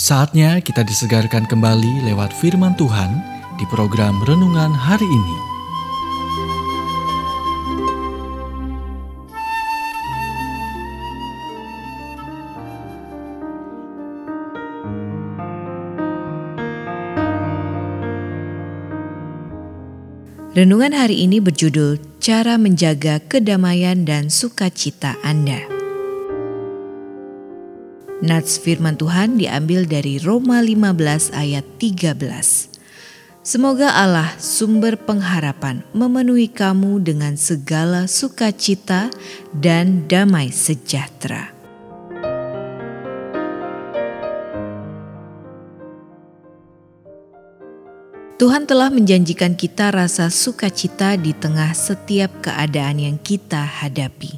Saatnya kita disegarkan kembali lewat firman Tuhan di program renungan hari ini. Renungan hari ini berjudul Cara Menjaga Kedamaian dan Sukacita Anda. Nats firman Tuhan diambil dari Roma 15 ayat 13. Semoga Allah sumber pengharapan memenuhi kamu dengan segala sukacita dan damai sejahtera. Tuhan telah menjanjikan kita rasa sukacita di tengah setiap keadaan yang kita hadapi.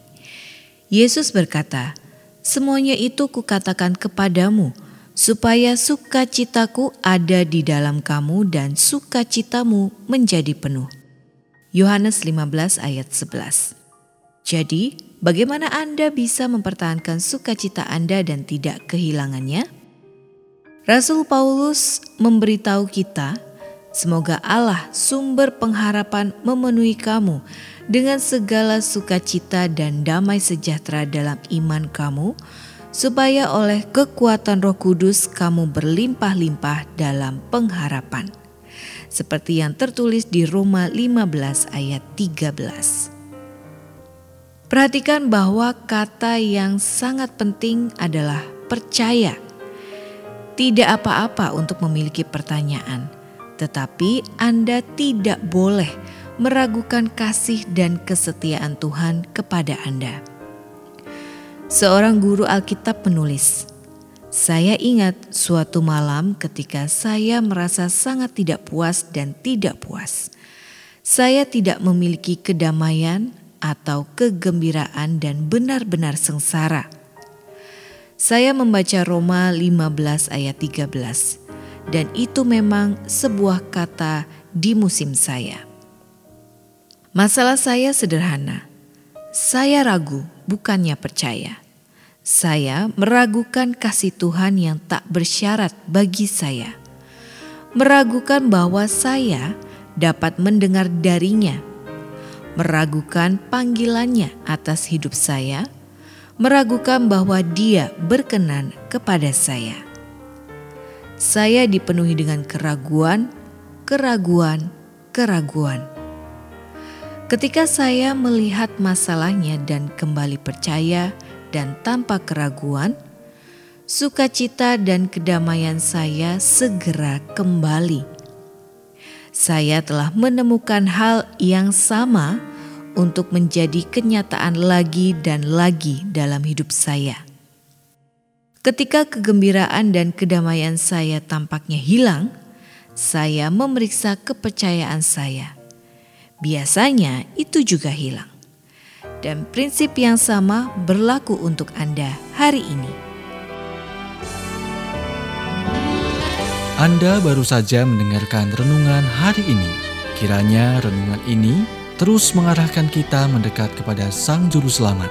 Yesus berkata, Semuanya itu kukatakan kepadamu, supaya sukacitaku ada di dalam kamu dan sukacitamu menjadi penuh. Yohanes 15 ayat 11 Jadi, bagaimana Anda bisa mempertahankan sukacita Anda dan tidak kehilangannya? Rasul Paulus memberitahu kita, semoga Allah sumber pengharapan memenuhi kamu dengan segala sukacita dan damai sejahtera dalam iman kamu, supaya oleh kekuatan Roh Kudus kamu berlimpah-limpah dalam pengharapan. Seperti yang tertulis di Roma 15 ayat 13. Perhatikan bahwa kata yang sangat penting adalah percaya. Tidak apa-apa untuk memiliki pertanyaan, tetapi Anda tidak boleh meragukan kasih dan kesetiaan Tuhan kepada Anda. Seorang guru Alkitab menulis, "Saya ingat suatu malam ketika saya merasa sangat tidak puas dan tidak puas. Saya tidak memiliki kedamaian atau kegembiraan dan benar-benar sengsara." Saya membaca Roma 15 ayat 13 dan itu memang sebuah kata di musim saya. Masalah saya sederhana. Saya ragu, bukannya percaya. Saya meragukan kasih Tuhan yang tak bersyarat bagi saya. Meragukan bahwa saya dapat mendengar darinya. Meragukan panggilannya atas hidup saya. Meragukan bahwa dia berkenan kepada saya. Saya dipenuhi dengan keraguan, keraguan, keraguan Ketika saya melihat masalahnya dan kembali percaya dan tanpa keraguan, sukacita dan kedamaian saya segera kembali. Saya telah menemukan hal yang sama untuk menjadi kenyataan lagi dan lagi dalam hidup saya. Ketika kegembiraan dan kedamaian saya tampaknya hilang, saya memeriksa kepercayaan saya biasanya itu juga hilang. Dan prinsip yang sama berlaku untuk Anda hari ini. Anda baru saja mendengarkan renungan hari ini. Kiranya renungan ini terus mengarahkan kita mendekat kepada Sang Juru Selamat,